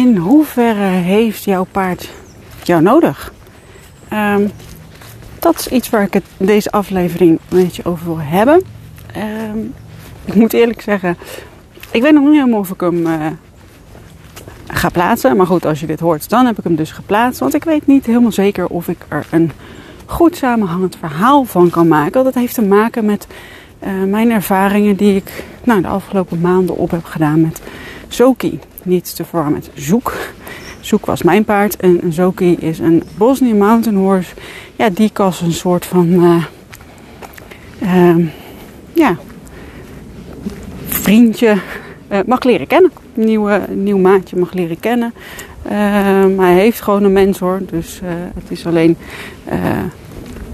in hoeverre heeft jouw paard jou nodig? Ehm, dat is iets waar ik het deze aflevering een beetje over wil hebben. Ehm, ik moet eerlijk zeggen, ik weet nog niet helemaal of ik hem uh, ga plaatsen. Maar goed, als je dit hoort, dan heb ik hem dus geplaatst. Want ik weet niet helemaal zeker of ik er een goed samenhangend verhaal van kan maken. Dat heeft te maken met uh, mijn ervaringen die ik nou, de afgelopen maanden op heb gedaan met Zoki. Niet te verwarren met Zoek. Zoek was mijn paard en Zoki is een Bosnian Mountain Horse. Ja, die als een soort van uh, uh, ja, vriendje uh, mag leren kennen. Nieuwe, nieuw maatje mag leren kennen. Ehm, hij heeft gewoon een mentor, dus het is alleen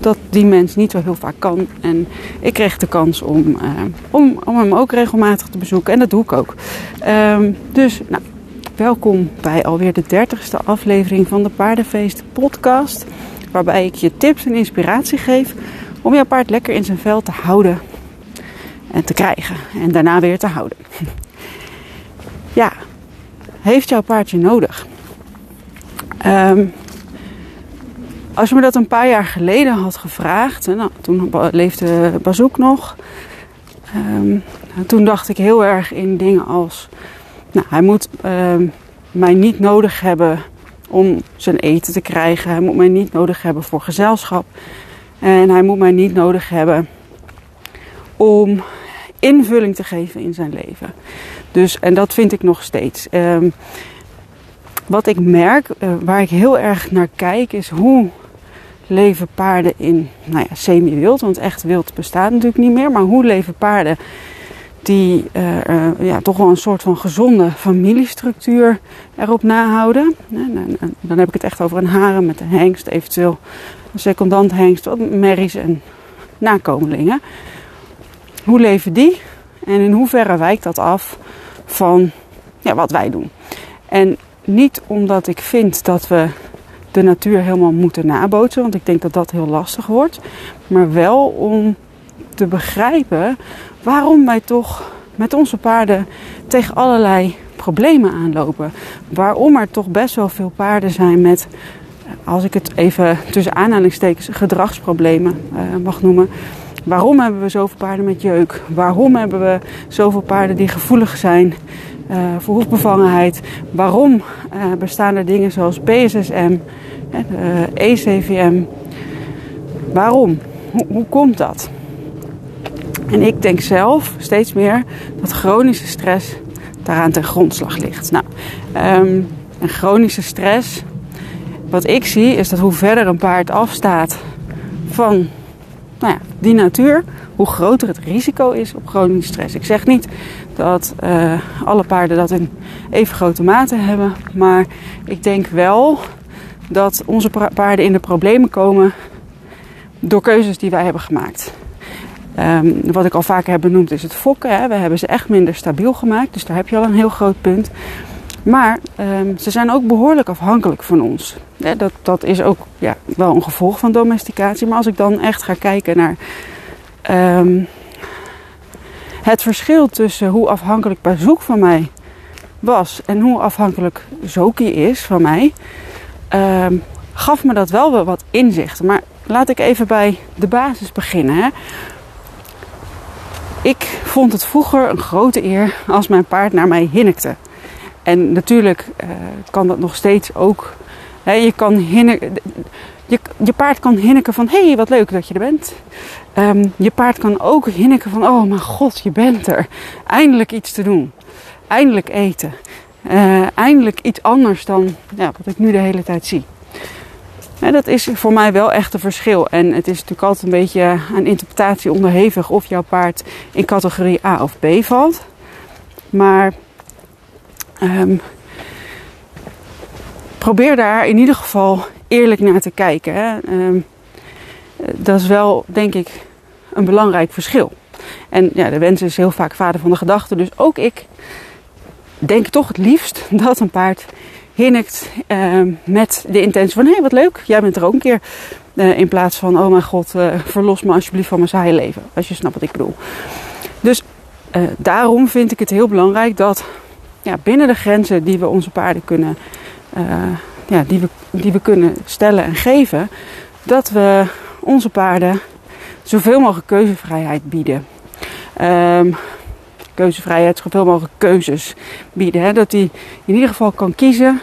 dat die mens niet zo heel vaak kan. En ik kreeg de kans om, uh, om, om hem ook regelmatig te bezoeken. En dat doe ik ook. Um, dus nou, welkom bij alweer de dertigste aflevering van de Paardenfeest podcast. Waarbij ik je tips en inspiratie geef om jouw paard lekker in zijn vel te houden en te krijgen. En daarna weer te houden. ja, heeft jouw paard je nodig? Um, als je me dat een paar jaar geleden had gevraagd, nou, toen leefde Bazoek nog. Um, toen dacht ik heel erg in dingen als: nou, hij moet um, mij niet nodig hebben om zijn eten te krijgen. Hij moet mij niet nodig hebben voor gezelschap. En hij moet mij niet nodig hebben om invulling te geven in zijn leven. Dus, en dat vind ik nog steeds. Um, wat ik merk, uh, waar ik heel erg naar kijk, is hoe leven paarden in nou ja, semi-wild. Want echt wild bestaat natuurlijk niet meer. Maar hoe leven paarden die uh, uh, ja, toch wel een soort van gezonde familiestructuur erop nahouden. Dan heb ik het echt over een haren met een hengst, eventueel een secondant hengst, wat merries en nakomelingen. Hoe leven die? En in hoeverre wijkt dat af van ja, wat wij doen? En niet omdat ik vind dat we de natuur helemaal moeten nabootsen. Want ik denk dat dat heel lastig wordt. Maar wel om te begrijpen waarom wij toch met onze paarden tegen allerlei problemen aanlopen. Waarom er toch best wel veel paarden zijn met, als ik het even tussen aanhalingstekens gedragsproblemen uh, mag noemen. Waarom hebben we zoveel paarden met jeuk? Waarom hebben we zoveel paarden die gevoelig zijn uh, voor hoefbevangenheid? Waarom uh, bestaan er dingen zoals PSSM, ECVM? Waarom? Hoe, komt dat? En ik denk zelf steeds meer dat chronische stress daaraan ten grondslag ligt. Nou, um, chronische stress, wat ik zie, is dat hoe verder een paard afstaat van nou ja, die natuur, hoe groter het risico is op chronische stress. Ik zeg niet dat uh, alle paarden dat in even grote mate hebben, maar ik denk wel dat onze paarden in de problemen komen door keuzes die wij hebben gemaakt. Um, wat ik al vaker heb benoemd is het fokken. Hè. We hebben ze echt minder stabiel gemaakt, dus daar heb je al een heel groot punt. Maar um, ze zijn ook behoorlijk afhankelijk van ons. dat, dat is ook ja, wel een gevolg van domesticatie. Maar als ik dan echt ga kijken naar um, het verschil tussen hoe afhankelijk Bazoek van mij was en hoe afhankelijk Zoki is van mij, um, gaf me dat wel weer wat inzichten. Maar laat ik even bij de basis beginnen. Hè. Ik vond het vroeger een grote eer als mijn paard naar mij hinnikte. En natuurlijk uh, kan dat nog steeds ook. Hè, je, kan je, je, paard kan hinniken van: hé, hey, wat leuk dat je er bent. Um, je paard kan ook hinniken van: oh mijn god, je bent er. Eindelijk iets te doen. Eindelijk eten. Uh, eindelijk iets anders dan ja, wat ik nu de hele tijd zie. Dat is voor mij wel echt een verschil. En het is natuurlijk altijd een beetje aan interpretatie onderhevig of jouw paard in categorie A of B valt. Maar um, probeer daar in ieder geval eerlijk naar te kijken. Hè. Um, dat is wel, denk ik, een belangrijk verschil. En ja, de wens is heel vaak vader van de gedachte. Dus ook ik denk toch het liefst dat een paard hinnikt uh, met de intentie van... hé, hey, wat leuk, jij bent er ook een keer. Uh, in plaats van, oh mijn god, uh, verlos me alsjeblieft van mijn saaie leven. Als je snapt wat ik bedoel. Dus daarom vind ik het heel belangrijk dat ja, binnen de grenzen die we onze paarden kunnen, uh, ja, die we, die we kunnen stellen en geven, dat we onze paarden zoveel mogelijk keuzevrijheid bieden. Um, keuzevrijheid, zoveel mogelijk keuzes bieden. Hè? Dat hij in ieder geval kan kiezen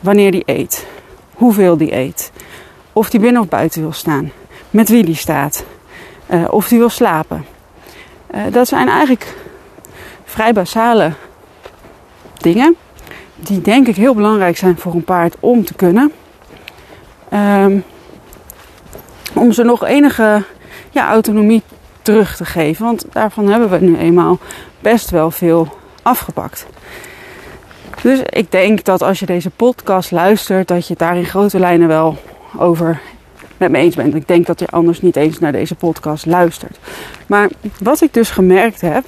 wanneer hij eet, hoeveel hij eet, of hij binnen of buiten wil staan, met wie hij staat, uh, of hij wil slapen. Uh, dat zijn eigenlijk vrij basale dingen die denk ik heel belangrijk zijn voor een paard om te kunnen. Um, om ze nog enige ja, autonomie terug te geven. Want daarvan hebben we nu eenmaal best wel veel afgepakt. Dus ik denk dat als je deze podcast luistert, dat je het daar in grote lijnen wel over met me eens bent. Ik denk dat je anders niet eens naar deze podcast luistert. Maar wat ik dus gemerkt heb,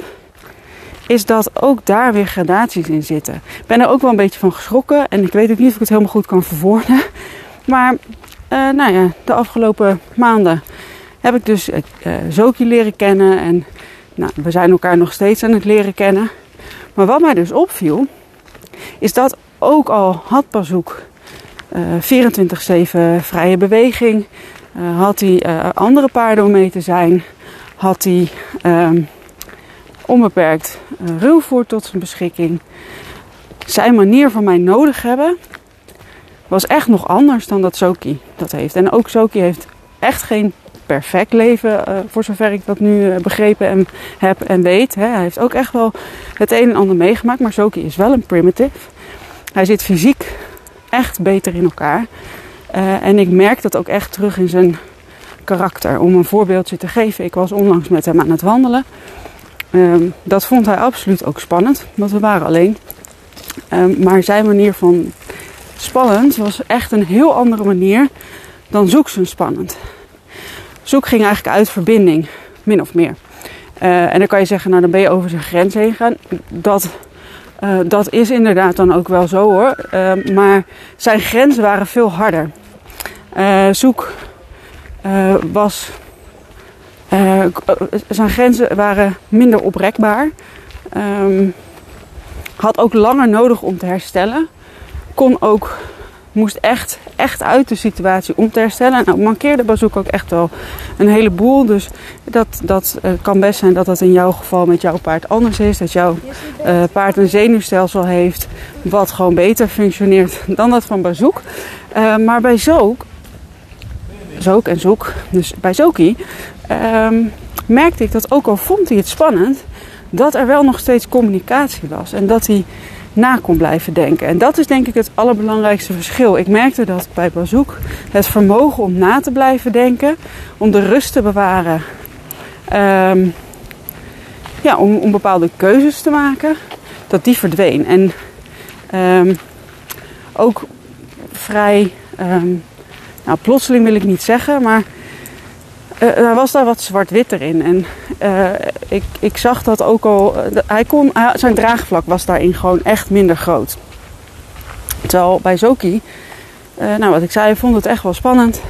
is dat ook daar weer gradaties in zitten. Ik ben er ook wel een beetje van geschrokken en ik weet ook niet of ik het helemaal goed kan verwoorden. Maar uh, nou ja, de afgelopen maanden heb ik dus uh, Zoki leren kennen. En nou, we zijn elkaar nog steeds aan het leren kennen. Maar wat mij dus opviel, is dat ook al had Bazoek uh, 24-7 vrije beweging, had hij andere paarden om mee te zijn, had hij ehm, onbeperkt ruwvoer tot zijn beschikking. Zijn manier van mij nodig hebben, was echt nog anders dan dat Soki dat heeft. En ook Soki heeft echt geen perfect leven, uh, voor zover ik dat nu uh, begrepen en, heb en weet. Hè. Hij heeft ook echt wel het een en ander meegemaakt, maar Soki is wel een primitive. Hij zit fysiek echt beter in elkaar. En ik merk dat ook echt terug in zijn karakter. Om een voorbeeldje te geven, ik was onlangs met hem aan het wandelen. Ehm, dat vond hij absoluut ook spannend, want we waren alleen. Ehm, maar zijn manier van spannend was echt een heel andere manier dan zoeksen spannend. Zoek ging eigenlijk uit verbinding, min of meer. Uh, en dan kan je zeggen, nou dan ben je over zijn grens heen gegaan. Dat, uh, dat is inderdaad dan ook wel zo hoor. Uh, maar zijn grenzen waren veel harder. zoek was. Zijn grenzen waren minder oprekbaar. Um, had ook langer nodig om te herstellen kon ook, moest echt, echt uit de situatie om te herstellen. Nou, mankeerde Bazoek ook echt wel een heleboel. Dus dat, dat uh, kan best zijn dat dat in jouw geval met jouw paard anders is. Dat jouw uh, paard een zenuwstelsel heeft wat gewoon beter functioneert dan dat van Bazoek. Maar bij Zook, Zook en Zoek, dus bij Zoki, um, merkte ik dat ook al vond hij het spannend, dat er wel nog steeds communicatie was. En dat hij na kon blijven denken. En dat is denk ik het allerbelangrijkste verschil. Ik merkte dat bij Bazoek het vermogen om na te blijven denken, om de rust te bewaren, um, ja, om, bepaalde keuzes te maken, dat die verdween. En um, ook vrij, nou plotseling wil ik niet zeggen, maar uh, er was daar wat zwart-wit erin. En uh, ik, ik zag dat ook al. Hij kon, zijn draagvlak was daarin gewoon echt minder groot. Terwijl bij Zoki, nou wat ik zei, ik vond het echt wel spannend.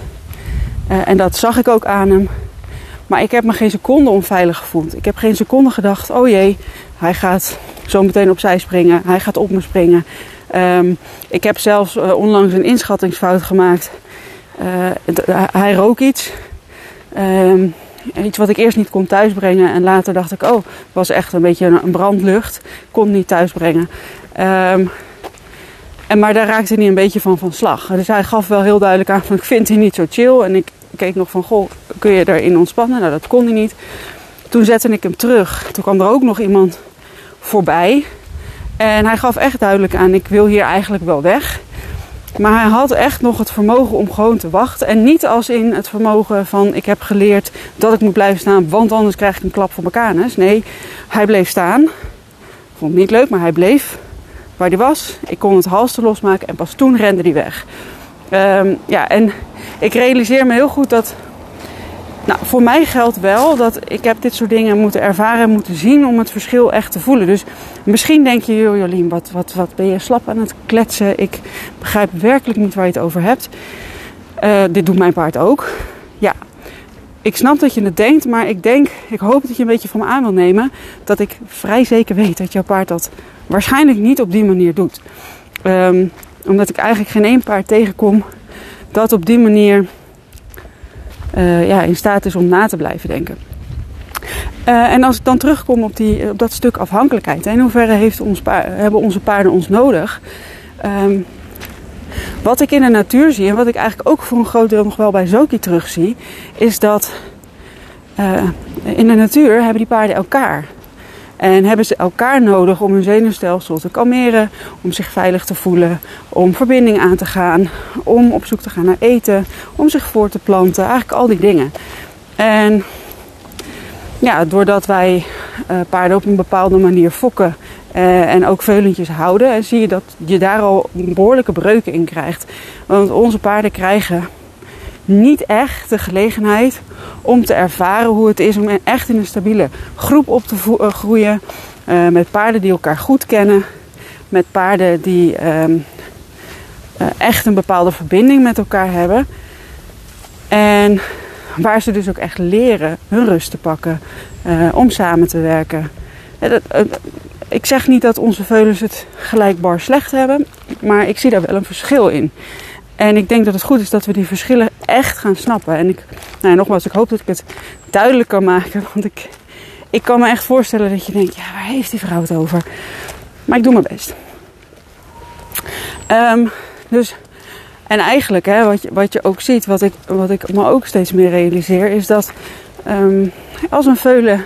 en dat zag ik ook aan hem. Maar ik heb me geen seconde onveilig gevoeld. Ik heb geen seconde gedacht: oh jee, hij gaat zo meteen opzij springen. Hij gaat op me springen. Um, ik heb zelfs onlangs een inschattingsfout gemaakt. hij rook iets. Um, iets wat ik eerst niet kon thuisbrengen. En later dacht ik, oh, was echt een beetje een brandlucht. Kon niet thuisbrengen. Um, en, maar daar raakte hij een beetje van van slag. Dus hij gaf wel heel duidelijk aan van ik vind hij niet zo chill. En ik keek nog van, goh, kun je erin ontspannen? Nou, dat kon hij niet. Toen zette ik hem terug. Toen kwam er ook nog iemand voorbij. En hij gaf echt duidelijk aan, ik wil hier eigenlijk wel weg. Maar hij had echt nog het vermogen om gewoon te wachten. En niet als in het vermogen van ik heb geleerd dat ik moet blijven staan, want anders krijg ik een klap voor mijn kanus. Nee, hij bleef staan. Vond het niet leuk, maar hij bleef waar hij was. Ik kon het halster losmaken en pas toen rende hij weg. Um, ja, en ik realiseer me heel goed dat nou, voor mij geldt wel dat ik heb dit soort dingen moeten ervaren en moeten zien om het verschil echt te voelen. Dus misschien denk je, Jolien, wat, wat, wat ben je slap aan het kletsen? Ik begrijp werkelijk niet waar je het over hebt. Uh, dit doet mijn paard ook. Ja, ik snap dat je het denkt, maar ik denk, ik hoop dat je een beetje van me aan wil nemen dat ik vrij zeker weet dat jouw paard dat waarschijnlijk niet op die manier doet. Um, omdat ik eigenlijk geen één paard tegenkom dat op die manier uh, ja, in staat is om na te blijven denken. Uh, en als ik dan terugkom op, die, op dat stuk afhankelijkheid, in hoeverre heeft ons hebben onze paarden ons nodig? Um, wat ik in de natuur zie en wat ik eigenlijk ook voor een groot deel nog wel bij Zoki terugzie, is dat uh, in de natuur hebben die paarden elkaar. En hebben ze elkaar nodig om hun zenuwstelsel te kalmeren, om zich veilig te voelen, om verbinding aan te gaan, om op zoek te gaan naar eten, om zich voor te planten, eigenlijk al die dingen. En ja, doordat wij uh, paarden op een bepaalde manier fokken uh, en ook veulentjes houden, en zie je dat je daar al behoorlijke breuken in krijgt. Want onze paarden krijgen niet echt de gelegenheid om te ervaren hoe het is om echt in een stabiele groep op te uh, groeien. Uh, met paarden die elkaar goed kennen. Met paarden die um, uh, echt een bepaalde verbinding met elkaar hebben. En waar ze dus ook echt leren hun rust te pakken. om samen te werken. Dat, ik zeg niet dat onze veulens het gelijkbaar slecht hebben. Maar ik zie daar wel een verschil in. En ik denk dat het goed is dat we die verschillen echt gaan snappen. En ik, nou ja, nogmaals, ik hoop dat ik het duidelijk kan maken. Want ik, ik kan me echt voorstellen dat je denkt, ja, waar heeft die vrouw het over? Maar ik doe mijn best. Um, dus, en eigenlijk, hè, wat, je, wat je ook ziet, wat ik, wat ik me ook steeds meer realiseer, is dat um, als een veulen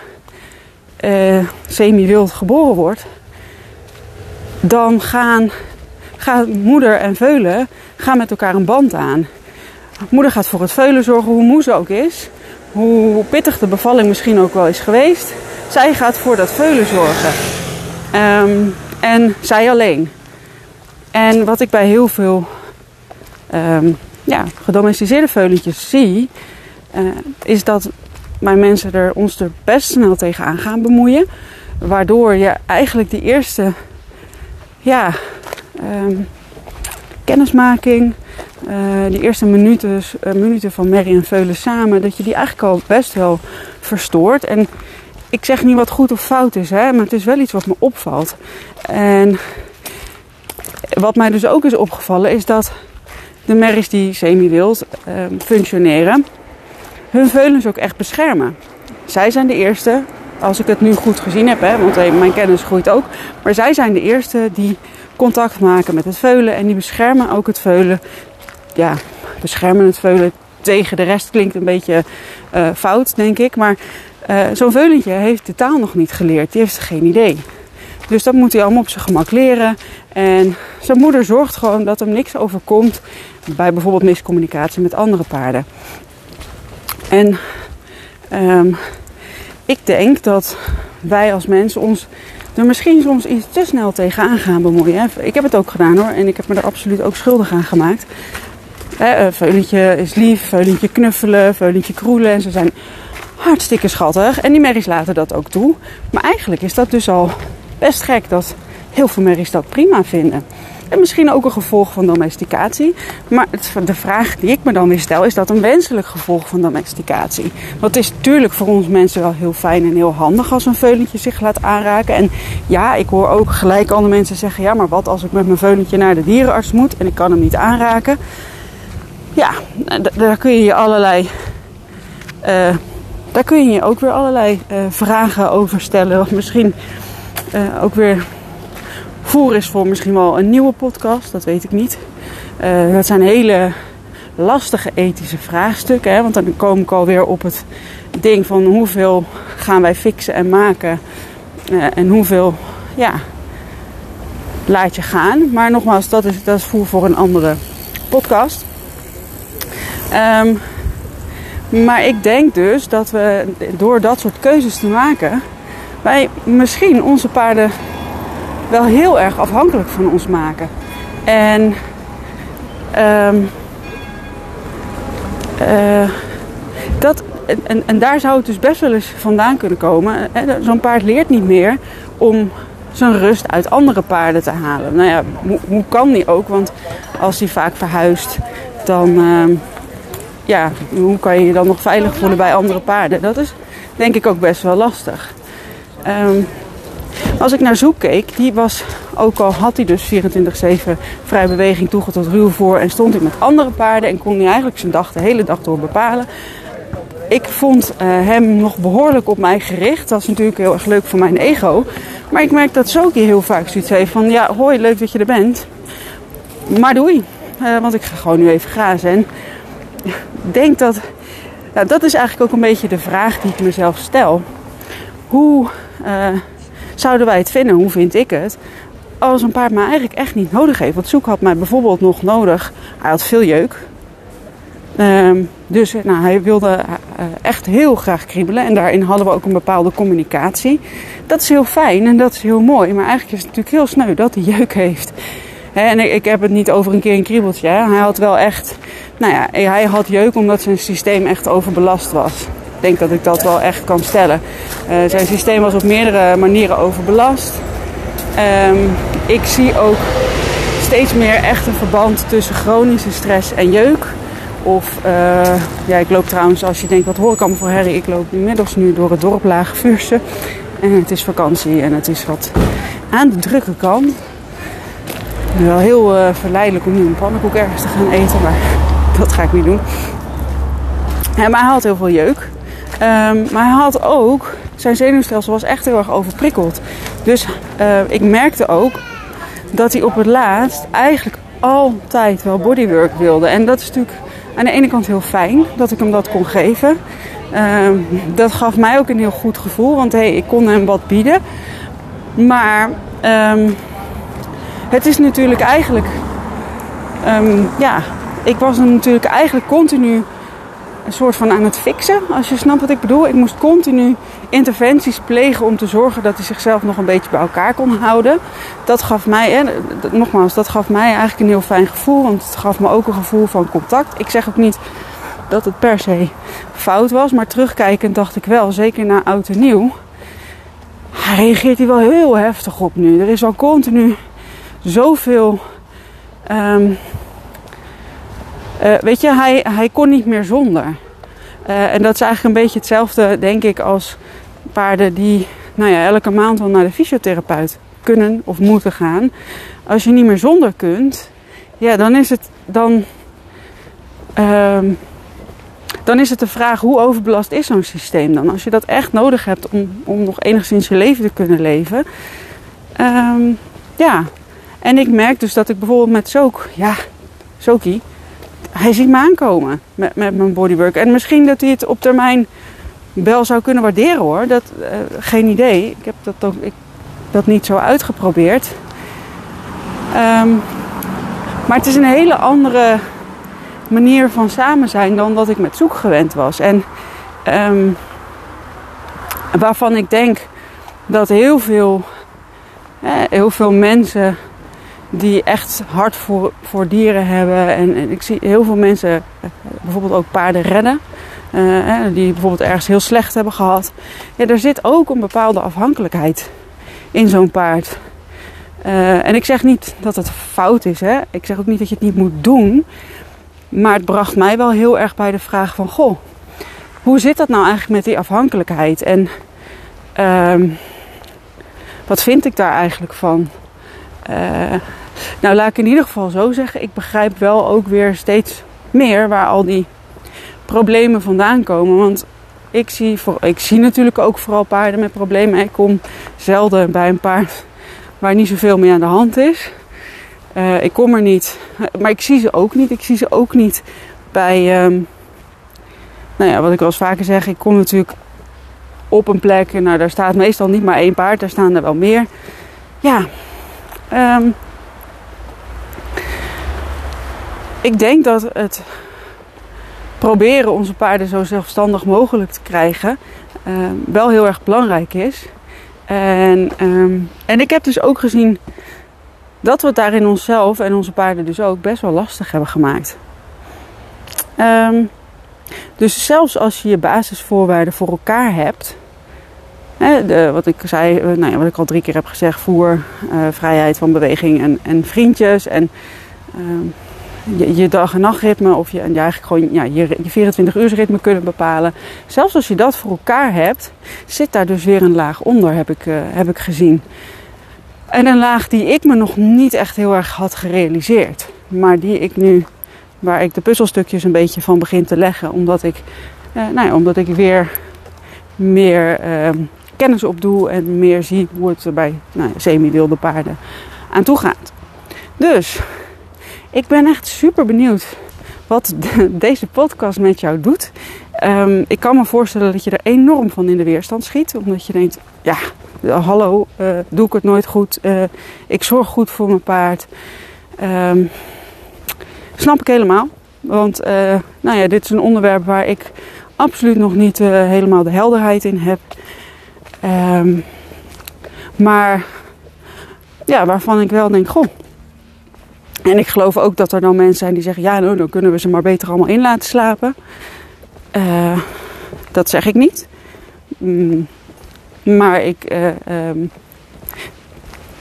uh, semi-wild geboren wordt, dan gaan, gaan moeder en veulen gaan met elkaar een band aan. Moeder gaat voor het veulen zorgen, hoe moe ze ook is. Hoe pittig de bevalling misschien ook wel is geweest. Zij gaat voor dat veulen zorgen. Um, en zij alleen. En wat ik bij heel veel um, ja, gedomesticeerde veulentjes zie, uh, is dat mijn mensen er ons er best snel tegenaan gaan bemoeien. Waardoor je eigenlijk die eerste ja, um, kennismaking, uh, die eerste minuten, uh, minuten van Mary en Veulen samen, dat je die eigenlijk al best wel verstoort. En ik zeg niet wat goed of fout is, hè, maar het is wel iets wat me opvalt. En wat mij dus ook is opgevallen, is dat de merries die semi-wild uh, functioneren, hun veulens ook echt beschermen. Zij zijn de eerste, als ik het nu goed gezien heb, hè, want mijn kennis groeit ook, maar zij zijn de eerste die contact maken met het veulen en die beschermen ook het veulen. Ja, beschermen het veulen tegen de rest klinkt een beetje uh, fout, denk ik. Maar uh, zo'n veulentje heeft de taal nog niet geleerd. Die heeft geen idee. Dus dat moet hij allemaal op zijn gemak leren. En zijn moeder zorgt gewoon dat hem niks overkomt bij bijvoorbeeld miscommunicatie met andere paarden. En um, ik denk dat wij als mensen ons er misschien soms iets te snel tegenaan gaan bemoeien. Ik heb het ook gedaan hoor. En ik heb me er absoluut ook schuldig aan gemaakt. Hè, veulentje is lief, veulentje knuffelen, veulentje kroelen. En ze zijn hartstikke schattig. En die merries laten dat ook toe. Maar eigenlijk is dat dus al best gek dat heel veel merries dat prima vinden. En misschien ook een gevolg van domesticatie. Maar de vraag die ik me dan weer stel, is dat een wenselijk gevolg van domesticatie? Want het is natuurlijk voor ons mensen wel heel fijn en heel handig als een veulentje zich laat aanraken. En ja, ik hoor ook gelijk andere mensen zeggen, ja, maar wat als ik met mijn veulentje naar de dierenarts moet en ik kan hem niet aanraken? Ja, daar kun je je allerlei... Uh, daar kun je je ook weer allerlei uh, vragen over stellen. Of misschien uh, ook weer voer is voor misschien wel een nieuwe podcast, dat weet ik niet. Uh, dat zijn hele lastige ethische vraagstukken. Hè? Want dan kom ik alweer op het ding van hoeveel gaan wij fixen en maken. Uh, en hoeveel ja, laat je gaan. Maar nogmaals, dat is, dat is voer voor een andere podcast. Um, maar ik denk dus dat we door dat soort keuzes te maken, wij misschien onze paarden wel heel erg afhankelijk van ons maken. En, um, uh, dat, en, en daar zou het dus best wel eens vandaan kunnen komen. Zo'n paard leert niet meer om zijn rust uit andere paarden te halen. Nou ja, hoe, kan die ook? Want als hij vaak verhuist, dan, uh, ja, hoe kan je je dan nog veilig voelen bij andere paarden? Dat is denk ik ook best wel lastig. Um, als ik naar Zoek keek, die was, ook al had hij dus 24-7 vrije beweging toegang tot ruw voor en stond hij met andere paarden en kon hij eigenlijk zijn dag de hele dag door bepalen. Ik vond uh, hem nog behoorlijk op mij gericht. Dat is natuurlijk heel erg leuk voor mijn ego. Maar ik merk dat Soki heel vaak zoiets heeft van... Ja, hoi, leuk dat je er bent. Maar doei. Uh, want ik ga gewoon nu even grazen. En denk dat... Dat is eigenlijk ook een beetje de vraag die ik mezelf stel. Hoe... Uh, zouden wij het vinden, hoe vind ik het, als een paard mij eigenlijk echt niet nodig heeft. Want Zoek had mij bijvoorbeeld nog nodig, hij had veel jeuk. Um, dus nou, hij wilde uh, echt heel graag kriebelen en daarin hadden we ook een bepaalde communicatie. Dat is heel fijn en dat is heel mooi, maar eigenlijk is het natuurlijk heel sneu dat hij jeuk heeft. He, en ik, ik, heb het niet over een keer een kriebeltje. Hè. Hij had wel echt, nou ja, hij had jeuk omdat zijn systeem echt overbelast was denk dat ik dat wel echt kan stellen. Uh, zijn systeem was op meerdere manieren overbelast. Um, ik zie ook steeds meer echt een verband tussen chronische stress en jeuk. Of, uh, ja, ik loop trouwens, als je denkt, wat hoor ik allemaal voor herrie? Ik loop inmiddels nu door het dorp Lage Vuurse. En het is vakantie en het is wat aan de drukke kant. Wel heel uh, verleidelijk om nu een pannenkoek ergens te gaan eten, maar dat ga ik niet doen. Maar hij had heel veel jeuk. Um, maar hij had ook, zijn zenuwstelsel was echt heel erg overprikkeld. Dus uh, ik merkte ook dat hij op het laatst eigenlijk altijd wel bodywork wilde. En dat is natuurlijk aan de ene kant heel fijn dat ik hem dat kon geven. Um, dat gaf mij ook een heel goed gevoel, want hey, ik kon hem wat bieden. Maar um, het is natuurlijk eigenlijk, ja, ik was natuurlijk eigenlijk continu een soort van aan het fixen, als je snapt wat ik bedoel. Ik moest continu interventies plegen om te zorgen dat hij zichzelf nog een beetje bij elkaar kon houden. Dat gaf mij, hè, nogmaals, dat gaf mij eigenlijk een heel fijn gevoel, want het gaf me ook een gevoel van contact. Ik zeg ook niet dat het per se fout was, maar terugkijkend dacht ik wel, zeker na oud en nieuw, hij reageert hier wel heel heftig op nu. Er is al continu zoveel. Um, uh, weet je, hij, hij kon niet meer zonder. Uh, en dat is eigenlijk een beetje hetzelfde, denk ik, als paarden die nou ja, elke maand wel naar de fysiotherapeut kunnen of moeten gaan. Als je niet meer zonder kunt, ja, dan is het dan. Uh, dan is het de vraag hoe overbelast is zo'n systeem dan? Als je dat echt nodig hebt om, om nog enigszins je leven te kunnen leven. Um, ja, en ik merk dus dat ik bijvoorbeeld met Sook, ja, Soki, hij ziet me aankomen met, met mijn bodywork. En misschien dat hij het op termijn wel zou kunnen waarderen hoor. Dat, uh, geen idee. Ik heb dat, ook, ik, dat niet zo uitgeprobeerd. Um, maar het is een hele andere manier van samen zijn dan dat ik met zoek gewend was. En um, waarvan ik denk dat heel veel, eh, heel veel mensen die echt hard voor, voor dieren hebben. En, en ik zie heel veel mensen eh, bijvoorbeeld ook paarden redden. Uh, die bijvoorbeeld ergens heel slecht hebben gehad. Ja, er zit ook een bepaalde afhankelijkheid in zo'n paard. Uh, en ik zeg niet dat het fout is. Hè? Ik zeg ook niet dat je het niet moet doen. Maar het bracht mij wel heel erg bij de vraag van... Goh, hoe zit dat nou eigenlijk met die afhankelijkheid? En uh, wat vind ik daar eigenlijk van? Uh, nou, laat ik in ieder geval zo zeggen. Ik begrijp wel ook weer steeds meer waar al die problemen vandaan komen. Want ik zie, voor, ik zie natuurlijk ook vooral paarden met problemen. Ik kom zelden bij een paard waar niet zoveel mee aan de hand is. Uh, ik kom er niet. Maar ik zie ze ook niet. Ik zie ze ook niet bij. Um, nou ja, wat ik wel eens vaker zeg. Ik kom natuurlijk op een plek. En nou, daar staat meestal niet maar één paard. Daar staan er wel meer. Ja. Um, ik denk dat het proberen onze paarden zo zelfstandig mogelijk te krijgen uh, wel heel erg belangrijk is. En, um, en ik heb dus ook gezien dat we het daarin onszelf en onze paarden dus ook best wel lastig hebben gemaakt. Um, dus zelfs als je je basisvoorwaarden voor elkaar hebt, hè, de, wat ik zei, eh, nou ja, wat ik al drie keer heb gezegd, voer, uh, vrijheid van beweging en, en vriendjes en je, dag- en nachtritme of je, eigenlijk gewoon ja, je, je 24 uur ritme kunnen bepalen. Zelfs als je dat voor elkaar hebt, zit daar dus weer een laag onder, heb ik, uh, heb ik gezien. En een laag die ik me nog niet echt heel erg had gerealiseerd. Maar die ik nu, waar ik de puzzelstukjes een beetje van begin te leggen. Omdat ik, uh, nou ja, omdat ik weer meer uh, kennis opdoe en meer zie hoe het bij nou, semi-wilde paarden aan toe gaat. Dus ik ben echt super benieuwd wat de, deze podcast met jou doet. Um, ik kan me voorstellen dat je er enorm van in de weerstand schiet. Omdat je denkt, ja, hallo, uh, doe ik het nooit goed. Uh, ik zorg goed voor mijn paard. Um, snap ik helemaal. Want uh, nou ja, dit is een onderwerp waar ik absoluut nog niet helemaal de helderheid in heb. Um, maar ja, waarvan ik wel denk, goh. En ik geloof ook dat er dan mensen zijn die zeggen: ja, nou, dan kunnen we ze maar beter allemaal in laten slapen. Uh, dat zeg ik niet. Mm, maar ik uh, um,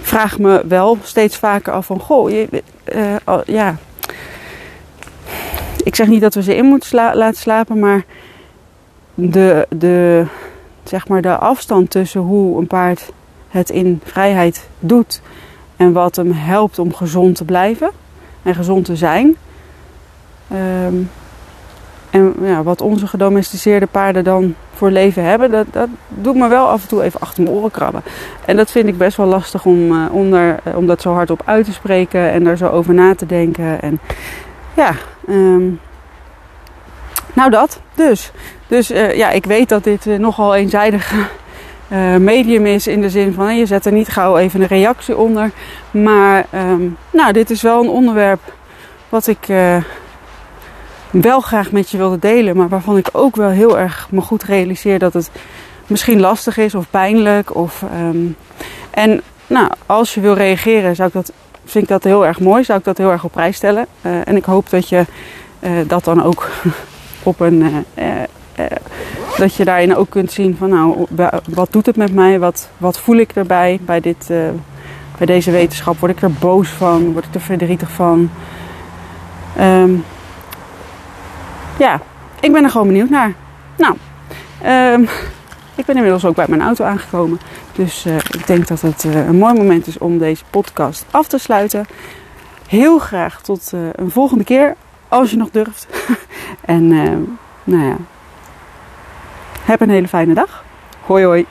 vraag me wel steeds vaker af van: goh, je, uh, ja. Ik zeg niet dat we ze in moeten laten slapen, maar de, de, zeg maar de afstand tussen hoe een paard het in vrijheid doet en wat hem helpt om gezond te blijven en gezond te zijn. Um, en ja, wat onze gedomesticeerde paarden dan voor leven hebben, dat, dat doet me wel af en toe even achter mijn oren krabben. En dat vind ik best wel lastig om, uh, om, daar, om dat zo hardop uit te spreken en daar zo over na te denken. En ja, um, nou dat dus. Dus uh, ja, ik weet dat dit nogal eenzijdig uh, medium is in de zin van je zet er niet gauw even een reactie onder. Maar um, nou, dit is wel een onderwerp wat ik uh, wel graag met je wilde delen, maar waarvan ik ook wel heel erg me goed realiseer dat het misschien lastig is of pijnlijk. Of, um, en nou, als je wil reageren, zou ik dat, vind ik dat heel erg mooi, zou ik dat heel erg op prijs stellen. Uh, en ik hoop dat je dat dan ook op een dat je daarin ook kunt zien van nou, wat doet het met mij? Wat, wat voel ik erbij bij, dit, uh, bij deze wetenschap? Word ik er boos van? Word ik er verdrietig van? Um, ja, ik ben er gewoon benieuwd naar. Nou, um, ik ben inmiddels ook bij mijn auto aangekomen. Dus uh, ik denk dat het uh, een mooi moment is om deze podcast af te sluiten. Heel graag tot een volgende keer, als je nog durft. en nou ja, heb een hele fijne dag. Hoi hoi.